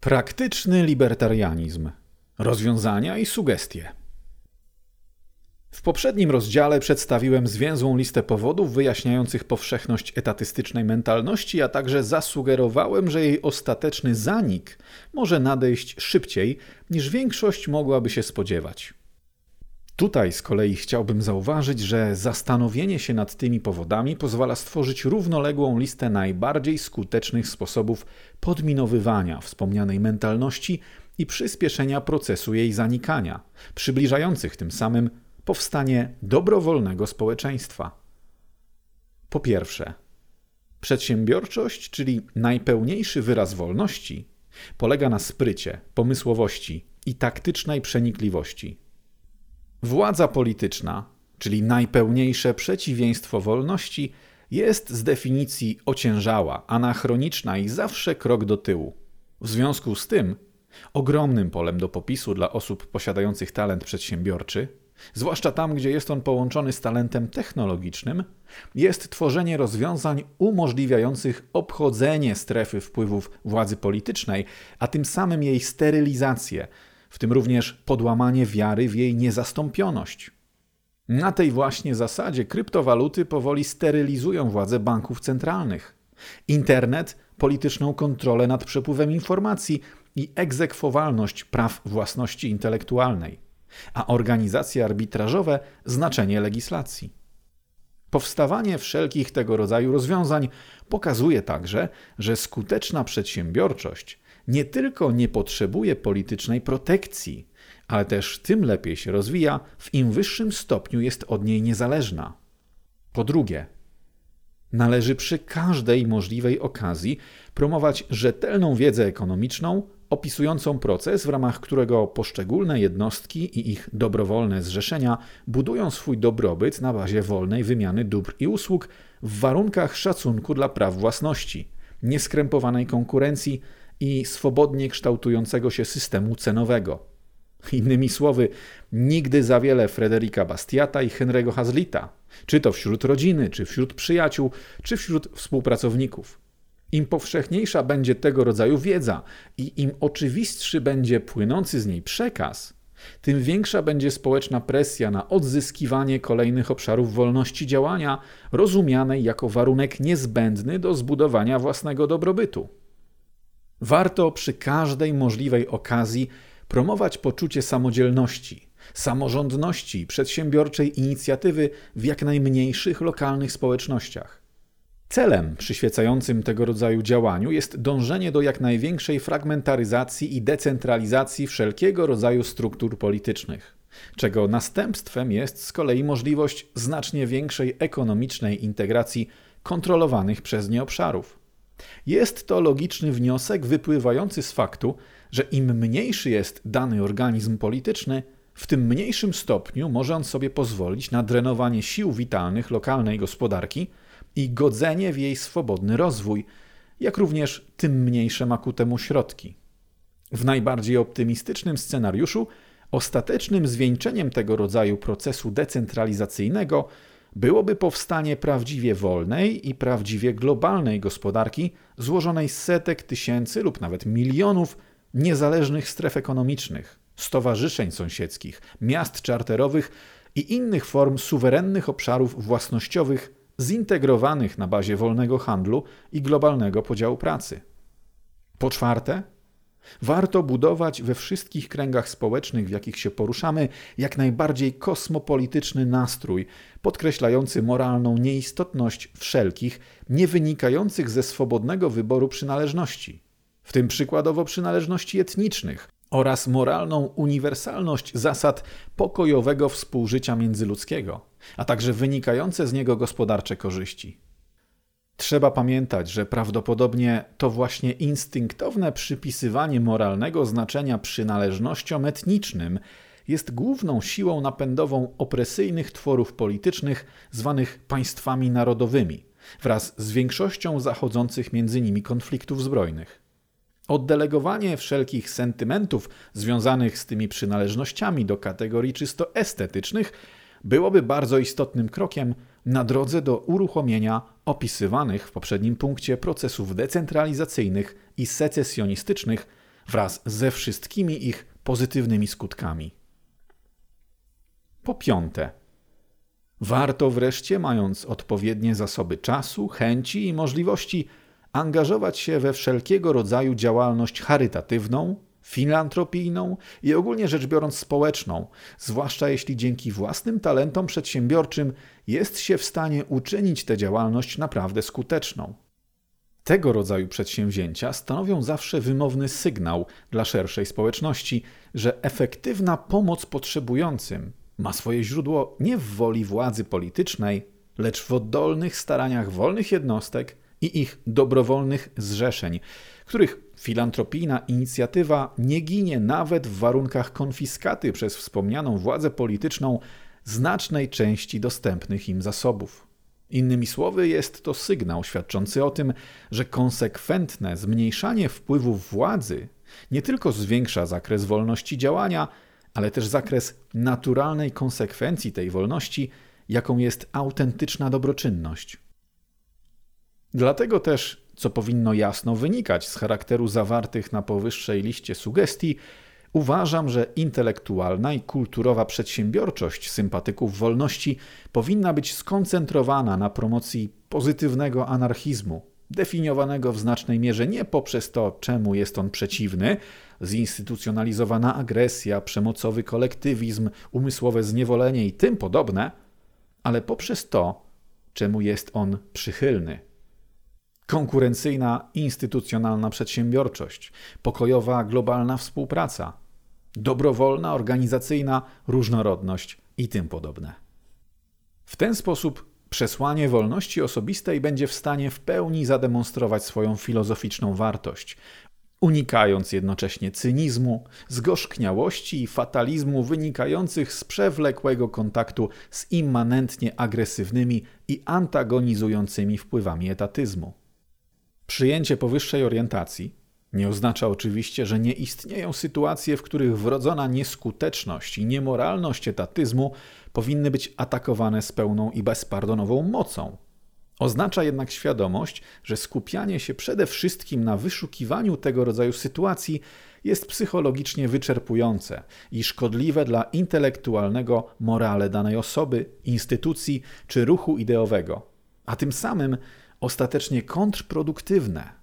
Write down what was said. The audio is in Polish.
Praktyczny libertarianizm. Rozwiązania i sugestie. W poprzednim rozdziale przedstawiłem zwięzłą listę powodów wyjaśniających powszechność etatystycznej mentalności, a także zasugerowałem, że jej ostateczny zanik może nadejść szybciej niż większość mogłaby się spodziewać. Tutaj z kolei chciałbym zauważyć, że zastanowienie się nad tymi powodami pozwala stworzyć równoległą listę najbardziej skutecznych sposobów podminowywania wspomnianej mentalności i przyspieszenia procesu jej zanikania, przybliżających tym samym powstanie dobrowolnego społeczeństwa. Po pierwsze, przedsiębiorczość, czyli najpełniejszy wyraz wolności, polega na sprycie, pomysłowości i taktycznej przenikliwości. Władza polityczna, czyli najpełniejsze przeciwieństwo wolności, jest z definicji ociężała, anachroniczna i zawsze krok do tyłu. W związku z tym, ogromnym polem do popisu dla osób posiadających talent przedsiębiorczy, zwłaszcza tam, gdzie jest on połączony z talentem technologicznym, jest tworzenie rozwiązań umożliwiających obchodzenie strefy wpływów władzy politycznej, a tym samym jej sterylizację, w tym również podłamanie wiary w jej niezastąpioność. Na tej właśnie zasadzie kryptowaluty powoli sterylizują władzę banków centralnych. Internet polityczną kontrolę nad przepływem informacji i egzekwowalność praw własności intelektualnej, a organizacje arbitrażowe znaczenie legislacji. Powstawanie wszelkich tego rodzaju rozwiązań pokazuje także, że skuteczna przedsiębiorczość nie tylko nie potrzebuje politycznej protekcji, ale też tym lepiej się rozwija, w im wyższym stopniu jest od niej niezależna. Po drugie, należy przy każdej możliwej okazji promować rzetelną wiedzę ekonomiczną opisującą proces, w ramach którego poszczególne jednostki i ich dobrowolne zrzeszenia budują swój dobrobyt na bazie wolnej wymiany dóbr i usług w warunkach szacunku dla praw własności, nieskrępowanej konkurencji i swobodnie kształtującego się systemu cenowego. Innymi słowy, nigdy za wiele Frederika Bastiata i Henry'ego Hazlita, czy to wśród rodziny, czy wśród przyjaciół, czy wśród współpracowników. Im powszechniejsza będzie tego rodzaju wiedza i im oczywistszy będzie płynący z niej przekaz, tym większa będzie społeczna presja na odzyskiwanie kolejnych obszarów wolności działania, rozumianej jako warunek niezbędny do zbudowania własnego dobrobytu. Warto przy każdej możliwej okazji promować poczucie samodzielności, samorządności, przedsiębiorczej inicjatywy w jak najmniejszych lokalnych społecznościach. Celem przyświecającym tego rodzaju działaniu jest dążenie do jak największej fragmentaryzacji i decentralizacji wszelkiego rodzaju struktur politycznych, czego następstwem jest z kolei możliwość znacznie większej ekonomicznej integracji kontrolowanych przez nie obszarów. Jest to logiczny wniosek wypływający z faktu, że im mniejszy jest dany organizm polityczny, w tym mniejszym stopniu może on sobie pozwolić na drenowanie sił witalnych lokalnej gospodarki i godzenie w jej swobodny rozwój, jak również tym mniejsze ma ku temu środki. W najbardziej optymistycznym scenariuszu ostatecznym zwieńczeniem tego rodzaju procesu decentralizacyjnego byłoby powstanie prawdziwie wolnej i prawdziwie globalnej gospodarki złożonej z setek tysięcy lub nawet milionów niezależnych stref ekonomicznych, stowarzyszeń sąsiedzkich, miast czarterowych i innych form suwerennych obszarów własnościowych zintegrowanych na bazie wolnego handlu i globalnego podziału pracy. Po czwarte, warto budować we wszystkich kręgach społecznych, w jakich się poruszamy, jak najbardziej kosmopolityczny nastrój, podkreślający moralną nieistotność wszelkich, nie wynikających ze swobodnego wyboru przynależności, w tym przykładowo przynależności etnicznych, oraz moralną uniwersalność zasad pokojowego współżycia międzyludzkiego, a także wynikające z niego gospodarcze korzyści. Trzeba pamiętać, że prawdopodobnie to właśnie instynktowne przypisywanie moralnego znaczenia przynależnościom etnicznym jest główną siłą napędową opresyjnych tworów politycznych zwanych państwami narodowymi, wraz z większością zachodzących między nimi konfliktów zbrojnych. Oddelegowanie wszelkich sentymentów związanych z tymi przynależnościami do kategorii czysto estetycznych byłoby bardzo istotnym krokiem na drodze do uruchomienia opisywanych w poprzednim punkcie procesów decentralizacyjnych i secesjonistycznych wraz ze wszystkimi ich pozytywnymi skutkami. Po piąte, warto wreszcie, mając odpowiednie zasoby czasu, chęci i możliwości, angażować się we wszelkiego rodzaju działalność charytatywną, filantropijną i ogólnie rzecz biorąc społeczną, zwłaszcza jeśli dzięki własnym talentom przedsiębiorczym jest się w stanie uczynić tę działalność naprawdę skuteczną. Tego rodzaju przedsięwzięcia stanowią zawsze wymowny sygnał dla szerszej społeczności, że efektywna pomoc potrzebującym ma swoje źródło nie w woli władzy politycznej, lecz w oddolnych staraniach wolnych jednostek i ich dobrowolnych zrzeszeń, których filantropijna inicjatywa nie ginie nawet w warunkach konfiskaty przez wspomnianą władzę polityczną znacznej części dostępnych im zasobów. Innymi słowy, jest to sygnał świadczący o tym, że konsekwentne zmniejszanie wpływów władzy nie tylko zwiększa zakres wolności działania, ale też zakres naturalnej konsekwencji tej wolności, jaką jest autentyczna dobroczynność. Dlatego też, co powinno jasno wynikać z charakteru zawartych na powyższej liście sugestii, Uważam, że intelektualna i kulturowa przedsiębiorczość sympatyków wolności powinna być skoncentrowana na promocji pozytywnego anarchizmu, definiowanego w znacznej mierze nie poprzez to, czemu jest on przeciwny, zinstytucjonalizowana agresja, przemocowy kolektywizm, umysłowe zniewolenie i tym podobne, ale poprzez to, czemu jest on przychylny. Konkurencyjna, instytucjonalna przedsiębiorczość, pokojowa, globalna współpraca, dobrowolna, organizacyjna różnorodność i tym podobne. W ten sposób przesłanie wolności osobistej będzie w stanie w pełni zademonstrować swoją filozoficzną wartość, unikając jednocześnie cynizmu, zgorzkniałości i fatalizmu wynikających z przewlekłego kontaktu z immanentnie agresywnymi i antagonizującymi wpływami etatyzmu. Przyjęcie powyższej orientacji nie oznacza oczywiście, że nie istnieją sytuacje, w których wrodzona nieskuteczność i niemoralność etatyzmu powinny być atakowane z pełną i bezpardonową mocą. Oznacza jednak świadomość, że skupianie się przede wszystkim na wyszukiwaniu tego rodzaju sytuacji jest psychologicznie wyczerpujące i szkodliwe dla intelektualnego morale danej osoby, instytucji czy ruchu ideowego, a tym samym ostatecznie kontrproduktywne